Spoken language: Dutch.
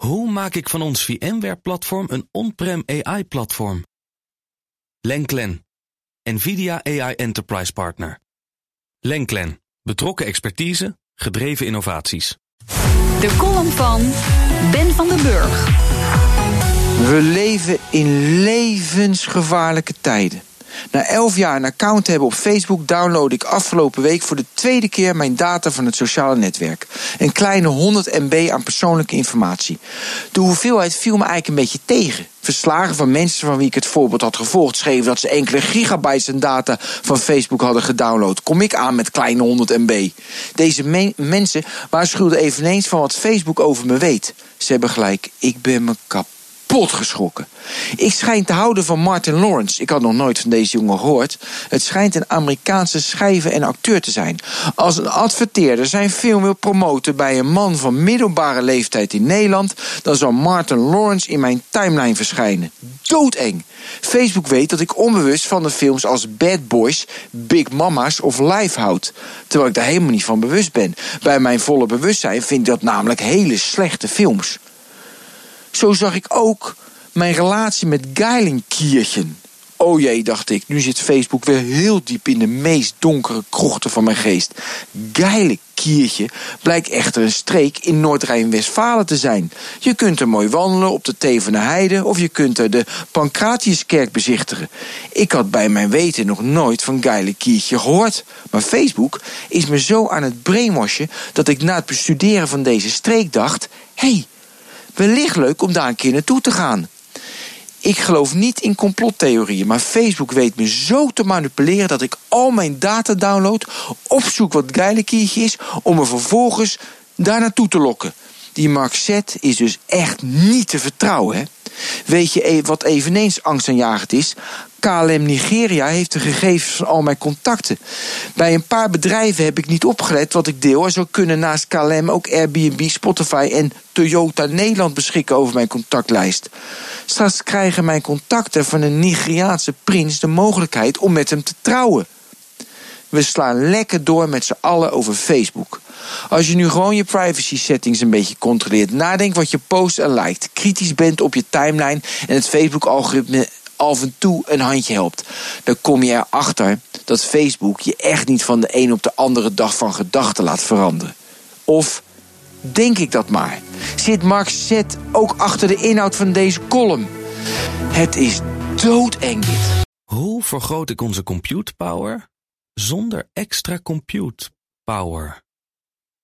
Hoe maak ik van ons VMware-platform een on-prem AI-platform? Lenklen, NVIDIA AI Enterprise Partner. Lenklen, betrokken expertise, gedreven innovaties. De column van Ben van den Burg. We leven in levensgevaarlijke tijden. Na elf jaar een account te hebben op Facebook download ik afgelopen week voor de tweede keer mijn data van het sociale netwerk. Een kleine 100 MB aan persoonlijke informatie. De hoeveelheid viel me eigenlijk een beetje tegen. Verslagen van mensen van wie ik het voorbeeld had gevolgd schreven dat ze enkele gigabytes aan data van Facebook hadden gedownload. Kom ik aan met kleine 100 MB. Deze mensen waarschuwden eveneens van wat Facebook over me weet. Ze hebben gelijk, ik ben me kapot kapot geschrokken. Ik schijn te houden van Martin Lawrence. Ik had nog nooit van deze jongen gehoord. Het schijnt een Amerikaanse schrijver en acteur te zijn. Als een adverteerder zijn film wil promoten bij een man van middelbare leeftijd in Nederland, dan zal Martin Lawrence in mijn timeline verschijnen. Doodeng. Facebook weet dat ik onbewust van de films als Bad Boys, Big Mama's of Life houd. Terwijl ik daar helemaal niet van bewust ben. Bij mijn volle bewustzijn vind ik dat namelijk hele slechte films. Zo zag ik ook mijn relatie met Geilenkierchen. Oh jee, dacht ik, nu zit Facebook weer heel diep in de meest donkere krochten van mijn geest. Geilenkiertje blijkt echter een streek in Noord-Rijn-Westfalen te zijn. Je kunt er mooi wandelen op de Tevene Heide of je kunt er de Pancratiuskerk bezichtigen. Ik had bij mijn weten nog nooit van Geilenkiertje gehoord. Maar Facebook is me zo aan het brainwashen dat ik na het bestuderen van deze streek dacht: hé, hey, wellicht leuk om daar een keer naartoe te gaan. Ik geloof niet in complottheorieën, maar Facebook weet me zo te manipuleren dat ik al mijn data download, opzoek wat Geilekiertje is, om me vervolgens daar naartoe te lokken. Die Mark Z is dus echt niet te vertrouwen, hè? Weet je e- wat eveneens angstaanjagend is? KLM Nigeria heeft de gegevens van al mijn contacten. Bij een paar bedrijven heb ik niet opgelet wat ik deel. En zo kunnen naast KLM ook Airbnb, Spotify en Toyota Nederland beschikken over mijn contactlijst. Straks krijgen mijn contacten van een Nigeriaanse prins de mogelijkheid om met hem te trouwen. We slaan lekker door met z'n allen over Facebook. Als je nu gewoon je privacy settings een beetje controleert, nadenkt wat je post en liked, kritisch bent op je timeline en het Facebook-algoritme af en toe een handje helpt, dan kom je erachter dat Facebook je echt niet van de een op de andere dag van gedachten laat veranderen. Of denk ik dat maar? Zit Mark Z ook achter de inhoud van deze column? Het is doodeng. Hoe vergroot ik onze compute power zonder extra compute power?